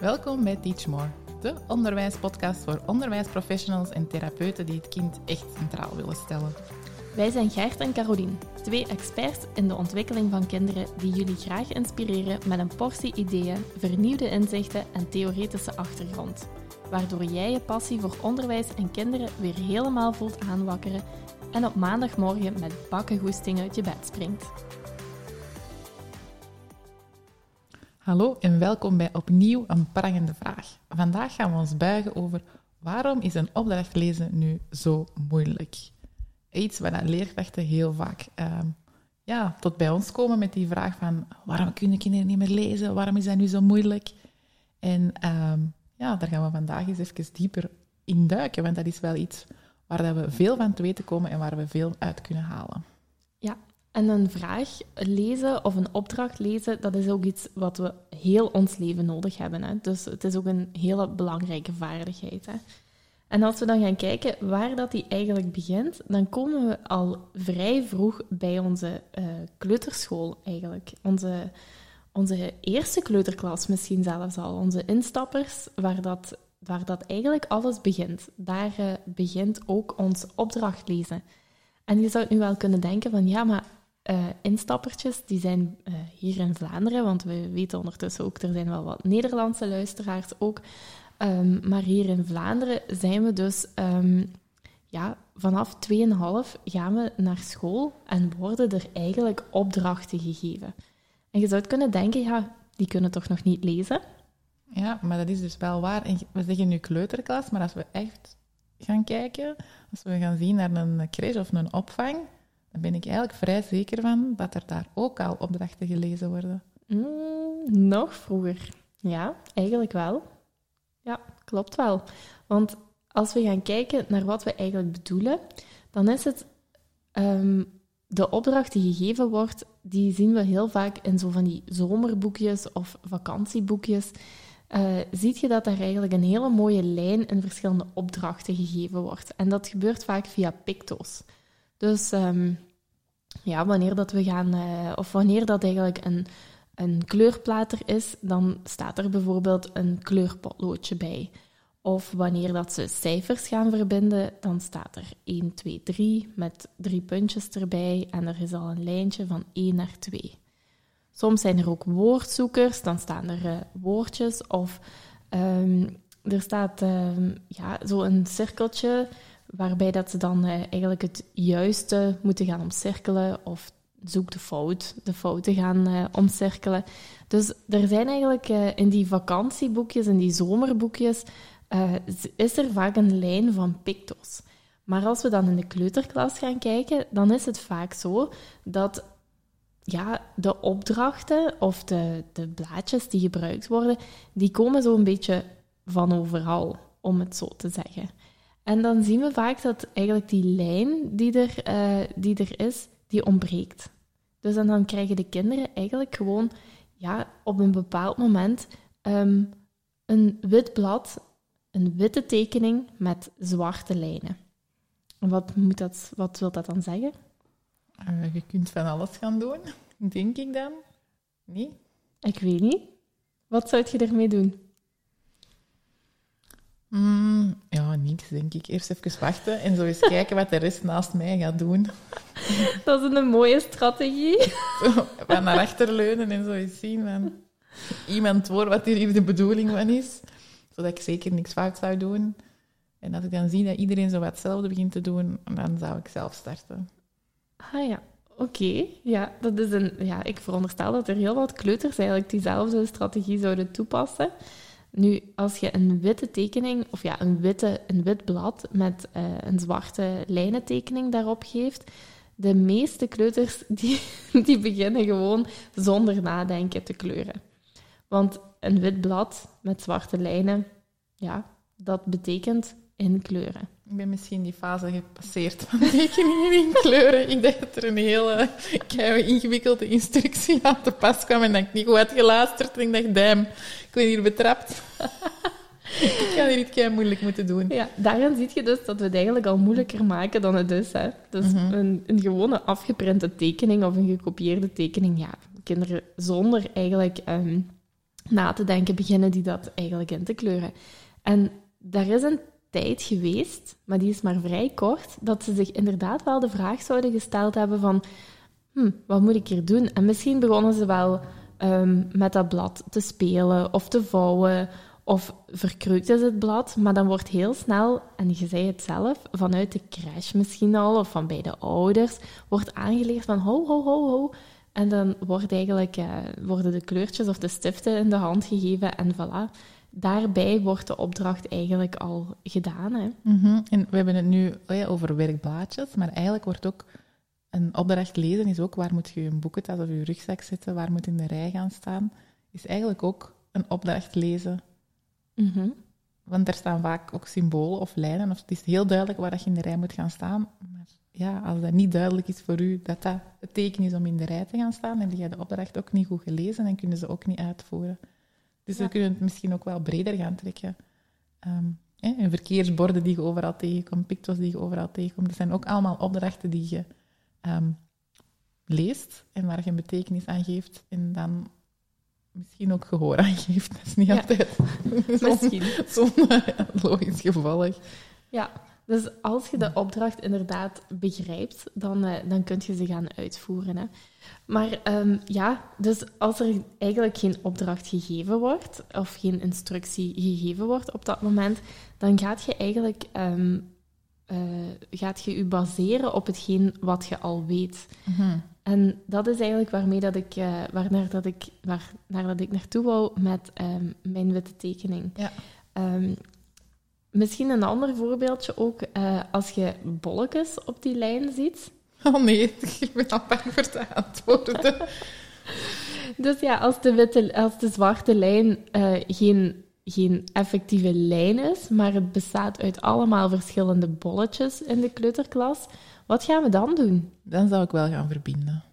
Welkom bij Teach More, de onderwijspodcast voor onderwijsprofessionals en therapeuten die het kind echt centraal willen stellen. Wij zijn Gert en Carolien, twee experts in de ontwikkeling van kinderen die jullie graag inspireren met een portie ideeën, vernieuwde inzichten en theoretische achtergrond. Waardoor jij je passie voor onderwijs en kinderen weer helemaal voelt aanwakkeren en op maandagmorgen met bakkengoesting uit je bed springt. Hallo en welkom bij opnieuw een prangende vraag. Vandaag gaan we ons buigen over waarom is een opdracht lezen nu zo moeilijk? Iets waar leerkrachten heel vaak uh, ja, tot bij ons komen met die vraag van waarom kunnen kinderen niet meer lezen? Waarom is dat nu zo moeilijk? En uh, ja, daar gaan we vandaag eens even dieper in duiken, want dat is wel iets waar we veel van te weten komen en waar we veel uit kunnen halen. Ja, en een vraag lezen of een opdracht lezen, dat is ook iets wat we heel ons leven nodig hebben. Hè? Dus het is ook een hele belangrijke vaardigheid. Hè? En als we dan gaan kijken waar dat die eigenlijk begint, dan komen we al vrij vroeg bij onze uh, kleuterschool eigenlijk. Onze, onze eerste kleuterklas misschien zelfs al. Onze instappers, waar dat, waar dat eigenlijk alles begint. Daar uh, begint ook ons opdracht lezen. En je zou nu wel kunnen denken van ja, maar uh, instappertjes, die zijn uh, hier in Vlaanderen, want we weten ondertussen ook, er zijn wel wat Nederlandse luisteraars ook. Um, maar hier in Vlaanderen zijn we dus, um, ja, vanaf 2,5 gaan we naar school en worden er eigenlijk opdrachten gegeven. En je zou kunnen denken, ja, die kunnen toch nog niet lezen? Ja, maar dat is dus wel waar. En we zeggen nu kleuterklas, maar als we echt gaan kijken, als we gaan zien naar een crash of een opvang, dan ben ik eigenlijk vrij zeker van dat er daar ook al opdrachten gelezen worden. Mm, nog vroeger. Ja, eigenlijk wel. Ja, klopt wel. Want als we gaan kijken naar wat we eigenlijk bedoelen, dan is het um, de opdracht die gegeven wordt, die zien we heel vaak in zo van die zomerboekjes of vakantieboekjes. Uh, ziet je dat er eigenlijk een hele mooie lijn in verschillende opdrachten gegeven wordt. En dat gebeurt vaak via picto's. Dus um, ja, wanneer dat we gaan, uh, of wanneer dat eigenlijk een, een kleurplater is, dan staat er bijvoorbeeld een kleurpotloodje bij. Of wanneer dat ze cijfers gaan verbinden, dan staat er 1, 2, 3 met drie puntjes erbij en er is al een lijntje van 1 naar 2. Soms zijn er ook woordzoekers, dan staan er uh, woordjes of um, er staat um, ja, zo een cirkeltje waarbij dat ze dan uh, eigenlijk het juiste moeten gaan omcirkelen of zoek de fout, de fouten gaan uh, omcirkelen. Dus er zijn eigenlijk in die vakantieboekjes, in die zomerboekjes, is er vaak een lijn van picto's. Maar als we dan in de kleuterklas gaan kijken, dan is het vaak zo dat ja, de opdrachten of de, de blaadjes die gebruikt worden, die komen zo een beetje van overal, om het zo te zeggen. En dan zien we vaak dat eigenlijk die lijn die er, uh, die er is, die ontbreekt. Dus dan krijgen de kinderen eigenlijk gewoon ja, op een bepaald moment um, een wit blad, een witte tekening met zwarte lijnen. Wat, moet dat, wat wil dat dan zeggen? Uh, je kunt van alles gaan doen, denk ik dan. Nee? Ik weet niet. Wat zou je ermee doen? Mm, ja, niks denk ik. Eerst even wachten en zo eens kijken wat de rest naast mij gaat doen. Dat is een mooie strategie. Zo, van naar achter leunen en zo eens zien van iemand hoort wat hier de bedoeling van is. Zodat ik zeker niks fout zou doen. En als ik dan zie dat iedereen zo wat hetzelfde begint te doen, dan zou ik zelf starten. Ah ja, oké. Ja, dat is een, ja, ik veronderstel dat er heel wat kleuters eigenlijk diezelfde strategie zouden toepassen. Nu, als je een witte tekening, of ja, een, witte, een wit blad met uh, een zwarte lijnentekening daarop geeft, de meeste kleuters die, die beginnen gewoon zonder nadenken te kleuren. Want een wit blad met zwarte lijnen, ja, dat betekent inkleuren. Ik ben misschien die fase gepasseerd van tekeningen in kleuren. Ik dacht dat er een hele ingewikkelde instructie aan te pas kwam en dat ik niet goed had geluisterd. En ik dacht, damn, ik ben hier betrapt. ik ga dit keer moeilijk moeten doen. Ja, daarin zie je dus dat we het eigenlijk al moeilijker maken dan het is. Hè? Dus Mhm. een, een gewone afgeprinte tekening of een gekopieerde tekening, ja, kinderen zonder eigenlijk ehm, na te denken beginnen die dat eigenlijk in te kleuren. En daar is een tijd geweest, maar die is maar vrij kort, dat ze zich inderdaad wel de vraag zouden gesteld hebben van, hm, wat moet ik hier doen? En misschien begonnen ze wel ehm, met dat blad te spelen of te vouwen of verkreukt is het blad, maar dan wordt heel snel, en je zei het zelf, vanuit de crash misschien al, of van bij de ouders, wordt aangeleerd van ho, ho, ho, ho. En dan wordt eigenlijk, eh, worden de kleurtjes of de stiften in de hand gegeven en voilà. Daarbij wordt de opdracht eigenlijk al gedaan. Hè. Mhm. En we hebben het nu oh ja, over werkblaadjes, maar eigenlijk wordt ook een opdracht lezen is ook waar moet je je boekentas of je rugzak zetten, waar moet in de rij gaan staan, is eigenlijk ook een opdracht lezen. Mhm. Want er staan vaak ook symbolen of lijnen, of het is heel duidelijk waar dat je in de rij moet gaan staan. Ja, als dat niet duidelijk is voor u dat dat het teken is om in de rij te gaan staan, heb je de opdracht ook niet goed gelezen en kunnen ze ook niet uitvoeren. Dus Ja. we kunnen het misschien ook wel breder gaan trekken. Ehm, hè, en verkeersborden die je overal tegenkomt, picto's die je overal tegenkomt, dat zijn ook allemaal opdrachten die je ehm, leest en waar je een betekenis aan geeft en dan misschien ook gehoor aan geeft. Dat is niet Ja. altijd Misschien. zo'n logisch gevolg. Ja, dus als je de opdracht inderdaad begrijpt, dan, eh, dan kun je ze gaan uitvoeren. Hè. Maar ehm, ja, dus als er eigenlijk geen opdracht gegeven wordt, of geen instructie gegeven wordt op dat moment, dan gaat je eigenlijk eh, gaat je, je baseren op hetgeen wat je al weet. En dat is eigenlijk waarmee dat ik, eh waarnaar dat ik, waar, naar dat ik naartoe wou met ehm, mijn witte tekening. Ja. Misschien een ander voorbeeldje ook, eh, als je bolletjes op die lijn ziet. Oh nee, ik ben al bang voor te antwoorden. Dus ja, als de, witte, als de zwarte lijn eh, geen, geen effectieve lijn is, maar het bestaat uit allemaal verschillende bolletjes in de kleuterklas, wat gaan we dan doen? Dan zou ik wel gaan verbinden.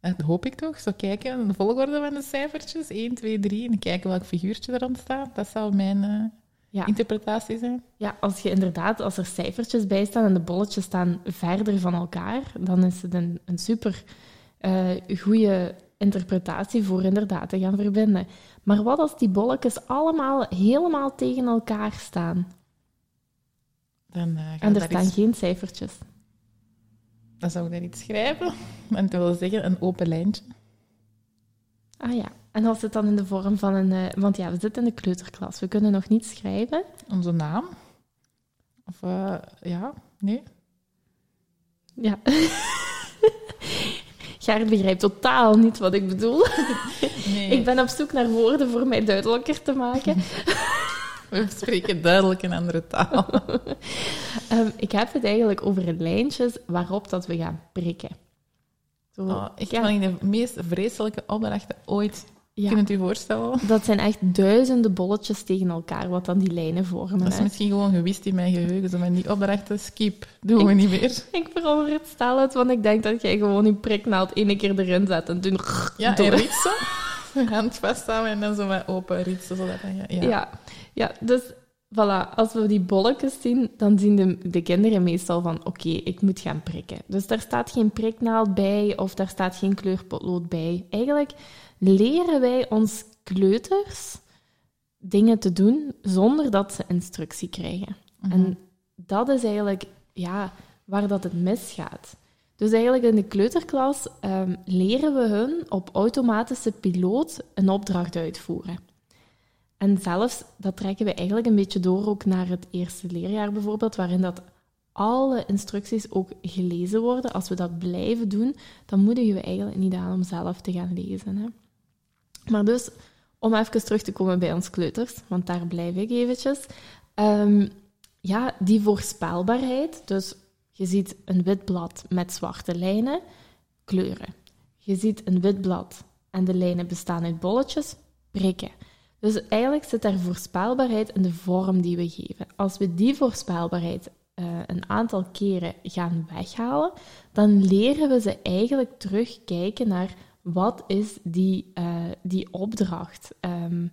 Dat hoop ik toch. Zo kijken, de volgorde van de cijfertjes. 1, 2, 3. En kijken welk figuurtje er ontstaat. Dat zou mijn eh, Ja. interpretatie zijn. Ja, als je inderdaad, als er cijfertjes bij staan en de bolletjes staan verder van elkaar, dan is het een, een super eh goede interpretatie voor inderdaad te gaan verbinden. Maar wat als die bolletjes allemaal helemaal tegen elkaar staan Dan, eh, en er staan iets- geen cijfertjes? dan zou ik daar iets schrijven. En dat wil zeggen een open lijntje. Ah ja, en als het dan in de vorm van een... eh, want ja, we zitten in de kleuterklas, we kunnen nog niet schrijven. Onze naam. Of eh, ja, nee. Ja. Gaar begrijpt totaal niet wat ik bedoel. nee. Ik ben op zoek naar woorden voor mij duidelijker te maken. We spreken duidelijk een andere taal. Ehm, ik heb het eigenlijk over lijntjes waarop dat we gaan prikken. Zo, Oh, echt ja, van de meest vreselijke opdrachten ooit. Ja, Kun je het u voorstellen? dat zijn echt duizenden bolletjes tegen elkaar, wat dan die lijnen vormen. Dat is hè. misschien gewoon gewist in mijn geheugen. Zo met die opdrachten, skip. Doen we niet meer. Ik veronderstel het, want ik denk dat jij gewoon die priknaald één keer erin zet en toen... Ja, door. en ritsen. Hand vasthouden en dan zo met open ritsen. Zodat dan, ja. Ja. ja, dus voilà, als we die bolletjes zien, dan zien de, de kinderen meestal van oké, ik moet gaan prikken. Dus daar staat geen priknaald bij of daar staat geen kleurpotlood bij. Eigenlijk leren wij ons kleuters dingen te doen zonder dat ze instructie krijgen. Mhm. En dat is eigenlijk ja, waar dat het misgaat. Dus eigenlijk in de kleuterklas ehm, leren we hun op automatische piloot een opdracht uitvoeren. En zelfs, dat trekken we eigenlijk een beetje door ook naar het eerste leerjaar bijvoorbeeld, waarin dat alle instructies ook gelezen worden. Als we dat blijven doen, dan moedigen we eigenlijk niet aan om zelf te gaan lezen. Hè. Maar dus, om even terug te komen bij ons kleuters, want daar blijf ik eventjes. Ehm, ja, die voorspelbaarheid. Dus je ziet een wit blad met zwarte lijnen, kleuren. Je ziet een wit blad en de lijnen bestaan uit bolletjes, prikken. Dus eigenlijk zit daar voorspelbaarheid in de vorm die we geven. Als we die voorspelbaarheid eh, een aantal keren gaan weghalen, dan leren we ze eigenlijk terugkijken naar wat is die, eh, die opdracht? Ehm,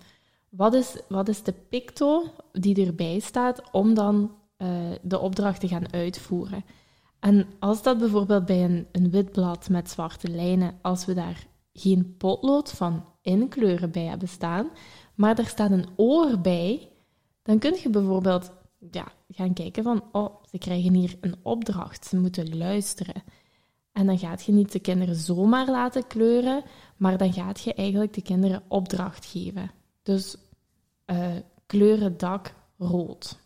wat is, wat is de picto die erbij staat om dan eh, de opdracht te gaan uitvoeren. En als dat bijvoorbeeld bij een, een wit blad met zwarte lijnen, als we daar geen potlood van inkleuren bij hebben staan, maar er staat een oor bij, dan kun je bijvoorbeeld ja, gaan kijken van, oh, ze krijgen hier een opdracht, ze moeten luisteren. En dan gaat je niet de kinderen zomaar laten kleuren, maar dan gaat je eigenlijk de kinderen opdracht geven. Dus uh, kleur het dak rood.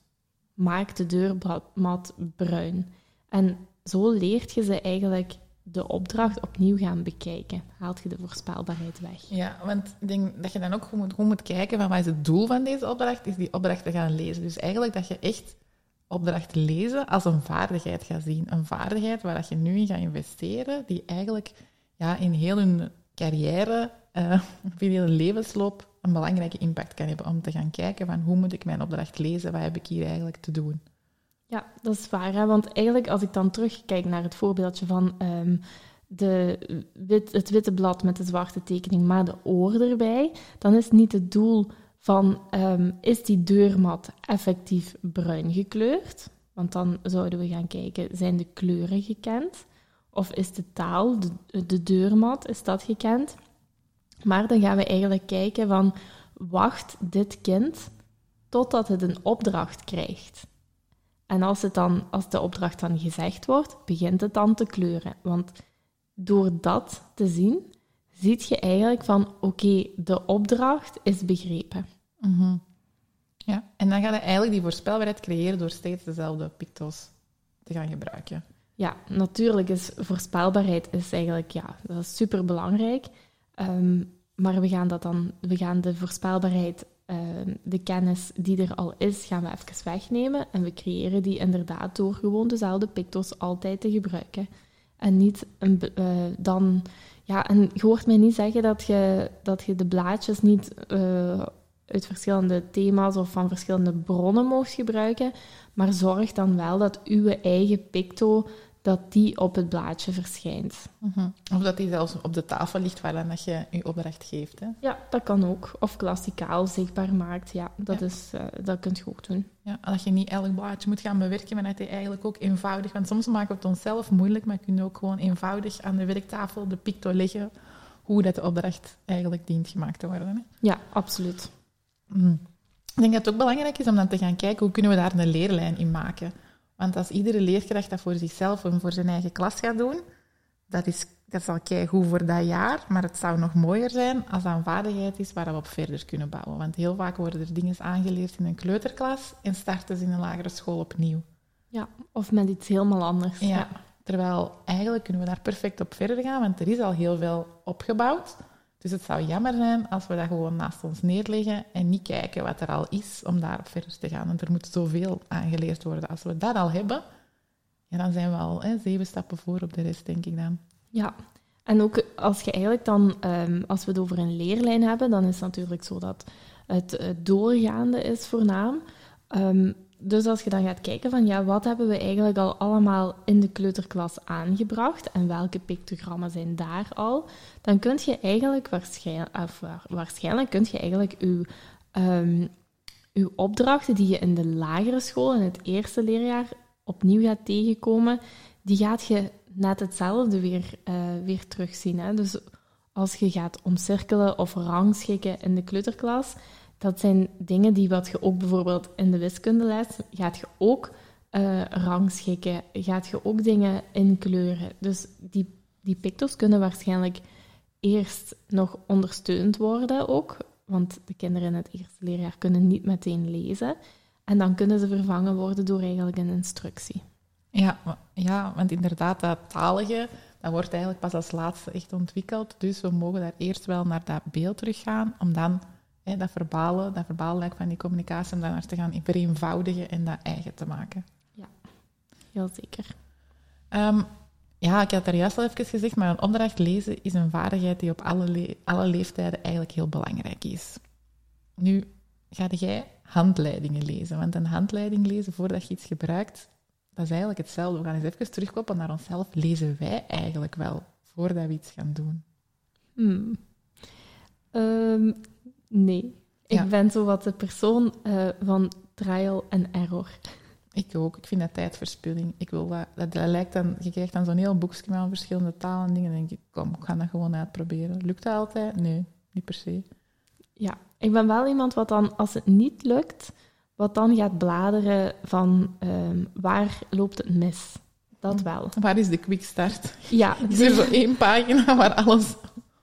Maak de deurmat bruin. En zo leert je ze eigenlijk de opdracht opnieuw gaan bekijken. Haalt je de voorspelbaarheid weg. Ja, want ik denk dat je dan ook gewoon moet, moet kijken van wat is het doel van deze opdracht, is die opdracht te gaan lezen. Dus eigenlijk dat je echt opdracht lezen als een vaardigheid gaat zien. Een vaardigheid waar dat je nu in gaat investeren, die eigenlijk ja, in heel hun carrière, of in heel levensloop, een belangrijke impact kan hebben. Om te gaan kijken van hoe moet ik mijn opdracht lezen, wat heb ik hier eigenlijk te doen. Ja, dat is waar. Hè? Want eigenlijk, als ik dan terugkijk naar het voorbeeldje van um, de wit, het witte blad met de zwarte tekening, maar de oor erbij, dan is niet het doel van um, is die deurmat effectief bruin gekleurd? Want dan zouden we gaan kijken, zijn de kleuren gekend? Of is de taal, de, de deurmat, is dat gekend? Maar dan gaan we eigenlijk kijken van, wacht dit kind totdat het een opdracht krijgt? En als, het dan, als de opdracht dan gezegd wordt, begint het dan te kleuren. Want door dat te zien, ziet je eigenlijk van, oké, de opdracht is begrepen. Mhm. Ja, en dan ga je eigenlijk die voorspelbaarheid creëren door steeds dezelfde pictos te gaan gebruiken. Ja, natuurlijk is voorspelbaarheid is eigenlijk, ja, dat is super belangrijk. Ehm, maar we gaan, dat dan, we gaan de voorspelbaarheid, ehm, de kennis die er al is, gaan we even wegnemen. En we creëren die inderdaad door gewoon dezelfde pictos altijd te gebruiken. En niet een, uh, dan... Ja, en je hoort mij niet zeggen dat je, dat je de blaadjes niet uh, uit verschillende thema's of van verschillende bronnen mocht gebruiken. Maar zorg dan wel dat uw eigen picto dat die op het blaadje verschijnt. Mhm. Of dat die zelfs op de tafel ligt waar dan dat je je opdracht geeft. Hè? Ja, dat kan ook. Of klassikaal zichtbaar maakt. Ja, dat, Is, uh, dat kun je ook doen. Ja, dat je niet elk blaadje moet gaan bewerken, maar dat je eigenlijk ook eenvoudig... Want soms maken we het onszelf moeilijk, maar je kunt ook gewoon eenvoudig aan de werktafel de picto leggen hoe dat de opdracht eigenlijk dient gemaakt te worden. Hè? Ja, absoluut. Mhm. Ik denk dat het ook belangrijk is om dan te gaan kijken hoe kunnen we daar een leerlijn in maken. Want als iedere leerkracht dat voor zichzelf en voor zijn eigen klas gaat doen, dat is, dat is al goed voor dat jaar, maar het zou nog mooier zijn als dat een vaardigheid is waar we op verder kunnen bouwen. Want heel vaak worden er dingen aangeleerd in een kleuterklas en starten ze in een lagere school opnieuw. Ja, of met iets helemaal anders. Ja, terwijl eigenlijk kunnen we daar perfect op verder gaan, want er is al heel veel opgebouwd. Dus het zou jammer zijn als we dat gewoon naast ons neerleggen en niet kijken wat er al is om daarop verder te gaan. Want er moet zoveel aangeleerd worden. Als we dat al hebben, ja, dan zijn we al hè, zeven stappen voor op de rest, denk ik dan. Ja, en ook als je eigenlijk dan, um, als we het over een leerlijn hebben, dan is het natuurlijk zo dat het, het doorgaande is voornaam. Dus als je dan gaat kijken van ja, wat hebben we eigenlijk al allemaal in de kleuterklas aangebracht en welke pictogrammen zijn daar al, dan kun je eigenlijk waarschijnlijk, waarschijnlijk kun je eigenlijk uw, um, uw opdrachten die je in de lagere school in het eerste leerjaar opnieuw gaat tegenkomen, die gaat je net hetzelfde weer, uh, weer terugzien. Hè? Dus als je gaat omcirkelen of rangschikken in de kleuterklas, dat zijn dingen die wat je ook bijvoorbeeld in de wiskundeles gaat je ook uh, rangschikken, gaat je ook dingen inkleuren. Dus die, die pictos kunnen waarschijnlijk eerst nog ondersteund worden ook, want de kinderen in het eerste leerjaar kunnen niet meteen lezen. En dan kunnen ze vervangen worden door eigenlijk een instructie. Ja, ja want inderdaad, dat talige, dat wordt eigenlijk pas als laatste echt ontwikkeld. Dus we mogen daar eerst wel naar dat beeld teruggaan, om dan dat verbalen, dat verbaallijk van die communicatie, om dat naar te gaan vereenvoudigen en dat eigen te maken. Ja, heel zeker. Um, ja, ik had daar juist al even gezegd, maar een opdracht lezen is een vaardigheid die op alle, alle leeftijden eigenlijk heel belangrijk is. Nu ga jij handleidingen lezen, want een handleiding lezen voordat je iets gebruikt, dat is eigenlijk hetzelfde. We gaan eens even terugkoppelen naar onszelf. Lezen wij eigenlijk wel voordat we iets gaan doen? Hmm. Um, Nee, Ja. Ik ben zo wat de persoon eh, van trial and error. Ik ook. Ik vind dat tijdverspilling. Ik wil dat, dat, dat lijkt dan, je krijgt dan zo'n heel boekje met verschillende talen en dingen. Dan denk ik, kom, ik ga dat gewoon uitproberen. Lukt dat altijd? Nee, niet per se. Ja, ik ben wel iemand wat dan, als het niet lukt, wat dan gaat bladeren van ehm, waar loopt het mis. Dat wel. Waar is de quick start? Ja, Is er zo één pagina waar alles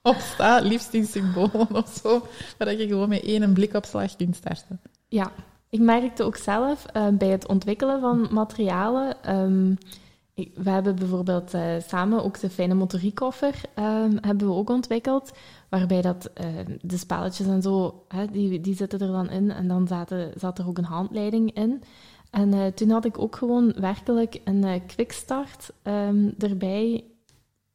op staat, liefst in symbolen of zo, waar je gewoon met één blikopslag kunt starten? Ja, ik merkte ook zelf eh, bij het ontwikkelen van materialen. ehm, we hebben bijvoorbeeld eh, samen ook de fijne motoriekoffer ehm, hebben we ook ontwikkeld. Waarbij dat, eh, de spelletjes en zo, hè, die, die zitten er dan in. En dan zaten, zat er ook een handleiding in. En eh, toen had ik ook gewoon werkelijk een quickstart ehm, erbij.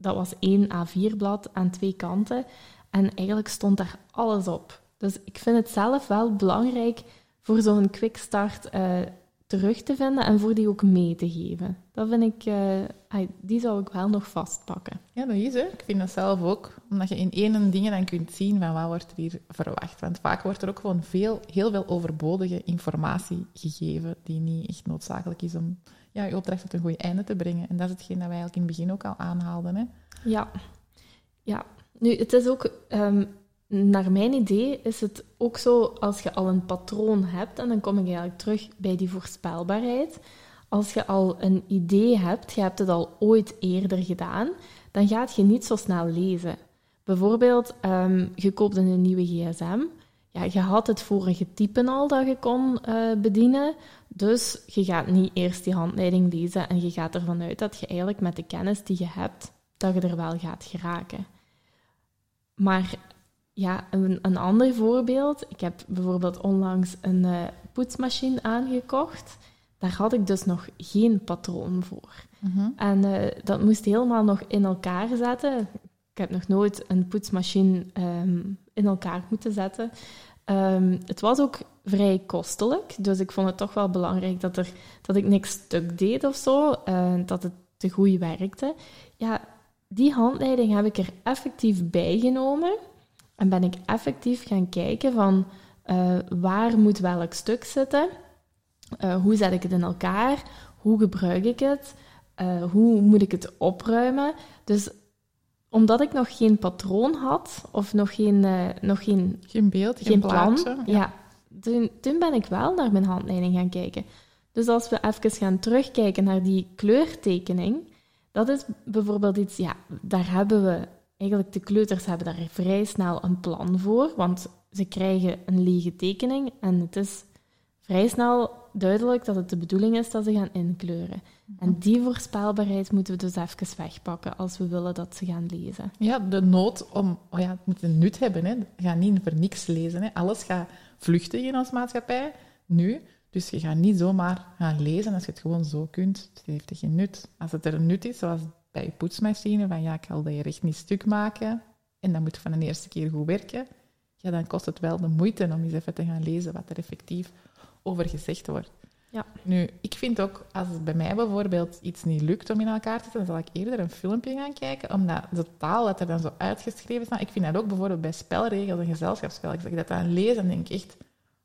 Dat was één A4-blad aan twee kanten. En eigenlijk stond daar alles op. Dus ik vind het zelf wel belangrijk voor zo'n quickstart eh terug te vinden en voor die ook mee te geven. Dat vind ik, eh, die zou ik wel nog vastpakken. Ja, dat is hè. Ik vind dat zelf ook. Omdat je in één ding dan kunt zien van wat wordt er hier verwacht. Want vaak wordt er ook gewoon veel, heel veel overbodige informatie gegeven die niet echt noodzakelijk is om ja, je opdracht tot een goed einde te brengen. En dat is hetgeen dat wij eigenlijk in het begin ook al aanhaalden. Hè. Ja, ja. Nu, het is ook, ehm, naar mijn idee, is het ook zo als je al een patroon hebt, en dan kom ik eigenlijk terug bij die voorspelbaarheid. Als je al een idee hebt, je hebt het al ooit eerder gedaan, dan gaat je niet zo snel lezen. Bijvoorbeeld, ehm, je koopt een nieuwe gsm. Ja, je had het vorige typen al dat je kon eh, bedienen. Dus je gaat niet eerst die handleiding lezen en je gaat ervan uit dat je eigenlijk met de kennis die je hebt, dat je er wel gaat geraken. Maar ja, een, een ander voorbeeld. Ik heb bijvoorbeeld onlangs een eh, poetsmachine aangekocht. Daar had ik dus nog geen patroon voor. En eh, dat moest helemaal nog in elkaar zetten. Ik heb nog nooit een poetsmachine ehm, in elkaar moeten zetten. Ehm, het was ook vrij kostelijk, dus ik vond het toch wel belangrijk dat, er, dat ik niks stuk deed of zo, eh, dat het te goed werkte. Ja, die handleiding heb ik er effectief bij genomen en ben ik effectief gaan kijken van eh, waar moet welk stuk zitten, Eh, hoe zet ik het in elkaar, hoe gebruik ik het, hoe moet ik het opruimen. Dus omdat ik nog geen patroon had of nog geen, eh, nog geen Geen beeld, geen, geen plan. Ja, toen, toen ben ik wel naar mijn handleiding gaan kijken. Dus als we even gaan terugkijken naar die kleurtekening, dat is bijvoorbeeld iets, ja, daar hebben we, eigenlijk de kleuters hebben daar vrij snel een plan voor, want ze krijgen een lege tekening en het is vrij snel duidelijk dat het de bedoeling is dat ze gaan inkleuren. En die voorspelbaarheid moeten we dus even wegpakken als we willen dat ze gaan lezen. Ja, de nood om... Oh ja, het moet een nut hebben. Hè. Ga niet voor niks lezen. Hè. Alles gaat vluchten in onze maatschappij, nu. Dus je gaat niet zomaar gaan lezen als je het gewoon zo kunt. Het heeft er geen nut. Als het er een nut is, zoals bij je poetsmachine, van ja, ik ga dat je recht niet stuk maken en dat moet van de eerste keer goed werken, ja, dan kost het wel de moeite om eens even te gaan lezen wat er effectief over gezegd wordt. Ja. Nu, ik vind ook, als het bij mij bijvoorbeeld iets niet lukt om in elkaar te zetten, dan zal ik eerder een filmpje gaan kijken, omdat de taal dat er dan zo uitgeschreven staat, ik vind dat ook bijvoorbeeld bij spelregels en gezelschapsspel, als ik dat dan lees, dan denk echt,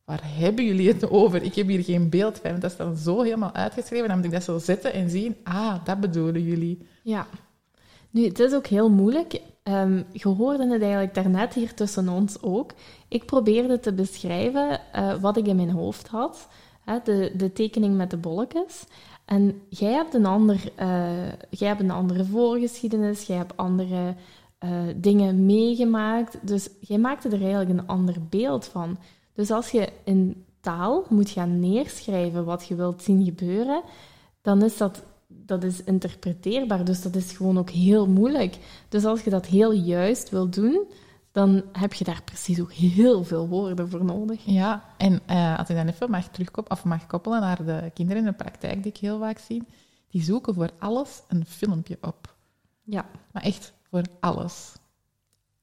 waar hebben jullie het over? Ik heb hier geen beeld van, want dat is dan zo helemaal uitgeschreven, dan moet ik dat zo zetten en zien, ah, dat bedoelen jullie. Ja. Nu, het is ook heel moeilijk. Ehm, je hoorde het eigenlijk daarnet hier tussen ons ook. Ik probeerde te beschrijven eh, wat ik in mijn hoofd had. De, de tekening met de bolletjes. En jij hebt een, ander, eh, jij hebt een andere voorgeschiedenis, jij hebt andere eh, dingen meegemaakt. Dus jij maakte er eigenlijk een ander beeld van. Dus als je in taal moet gaan neerschrijven wat je wilt zien gebeuren, dan is dat, dat is interpreteerbaar. Dus dat is gewoon ook heel moeilijk. Dus als je dat heel juist wil doen, dan heb je daar precies ook heel veel woorden voor nodig. Ja, en eh, als ik dan even mag, terugkop of mag koppelen naar de kinderen in de praktijk die ik heel vaak zie, die zoeken voor alles een filmpje op. Ja. Maar echt voor alles.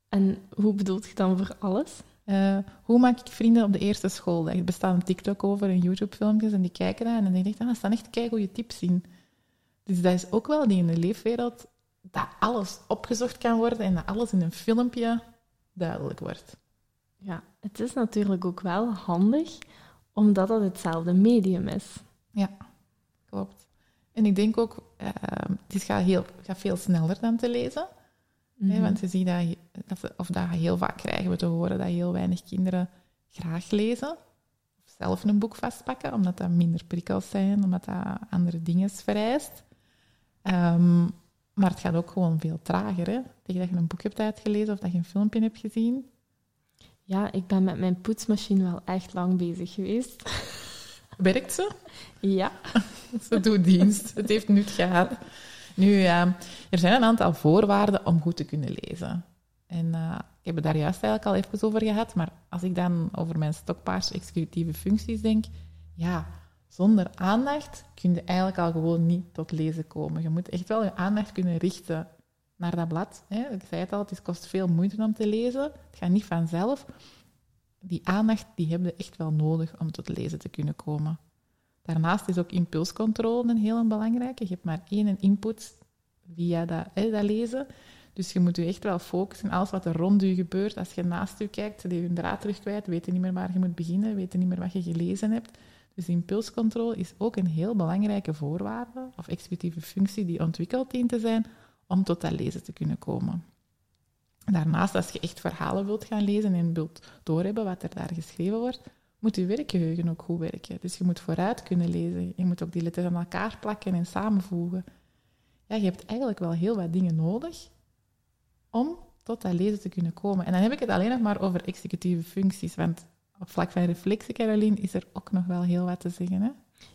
En hoe bedoelt je dan voor alles? Eh, hoe maak ik vrienden op de eerste schooldag? Er bestaat een TikTok over en YouTube-filmpjes en die kijken dat en dan denk ik, ah, staan echt keigoede tips in. Dus dat is ook wel die in de leefwereld, dat alles opgezocht kan worden en dat alles in een filmpje duidelijk wordt. Ja, het is natuurlijk ook wel handig, omdat het hetzelfde medium is. Ja, klopt. En ik denk ook, uh, het gaat, heel, gaat veel sneller dan te lezen. hè, Mhm. want je ziet dat, dat, we- of dat heel vaak krijgen we te horen dat heel weinig kinderen graag lezen. Of zelf een boek vastpakken, omdat dat minder prikkels zijn, omdat dat andere dingen vereist. Ehm, maar het gaat ook gewoon veel trager. Hè? Tegen dat je een boek hebt uitgelezen of dat je een filmpje hebt gezien. Ja, ik ben met mijn poetsmachine wel echt lang bezig geweest. Werkt ze? Ja. Ze doet dienst. Het heeft nut gehad. Nu, er zijn een aantal voorwaarden om goed te kunnen lezen. En eh, ik heb het daar juist eigenlijk al even over gehad, maar als ik dan over mijn stokpaars executieve functies denk, ja, zonder aandacht kun je eigenlijk al gewoon niet tot lezen komen. Je moet echt wel je aandacht kunnen richten naar dat blad. Hè. Ik zei het al, het kost veel moeite om te lezen. Het gaat niet vanzelf. Die aandacht die heb je echt wel nodig om tot lezen te kunnen komen. Daarnaast is ook impulscontrole een heel belangrijke. Je hebt maar één input via dat, dat lezen. Dus je moet je echt wel focussen. Alles wat er rond je gebeurt, als je naast je kijkt, zit je draad terug kwijt, weet je niet meer waar je moet beginnen, weet niet meer wat je gelezen hebt. Dus impulscontrole is ook een heel belangrijke voorwaarde of executieve functie die ontwikkeld dient te zijn om tot dat lezen te kunnen komen. Daarnaast, als je echt verhalen wilt gaan lezen en wilt doorhebben wat er daar geschreven wordt, moet je werkgeheugen ook goed werken. Dus je moet vooruit kunnen lezen. Je moet ook die letters aan elkaar plakken en samenvoegen. Ja, je hebt eigenlijk wel heel wat dingen nodig om tot dat lezen te kunnen komen. En dan heb ik het alleen nog maar over executieve functies, want op vlak van reflectie, Caroline, is er ook nog wel heel wat te zeggen. Hè?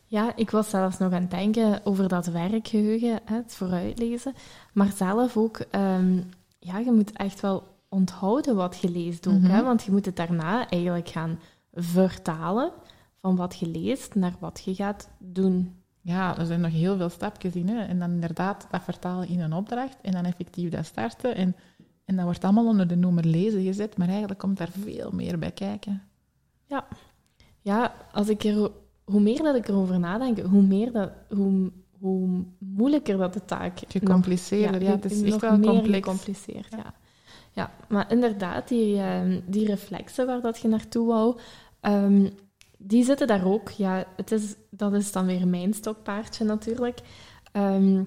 Ja, ik was zelfs nog aan het denken over dat werkgeheugen, het vooruitlezen. Maar zelf ook, ehm, ja, je moet echt wel onthouden wat je leest ook. Mhm. hè, want je moet het daarna eigenlijk gaan vertalen van wat je leest naar wat je gaat doen. Ja, er zijn nog heel veel stapjes in. Hè? En dan inderdaad dat vertalen in een opdracht en dan effectief dat starten. En, en dat wordt allemaal onder de noemer lezen gezet, maar eigenlijk komt daar veel meer bij kijken. Ja, als ik er, hoe meer dat ik erover nadenk, hoe, meer dat, hoe, hoe moeilijker dat de taak Gecompliceerder, ja, het is echt wel meer complex. gecompliceerd. Ja. Ja. maar inderdaad, die, ehm, die reflexen waar dat je naartoe wou, ehm, die zitten daar ook. Ja, het is, dat is dan weer mijn stokpaardje natuurlijk. Ehm,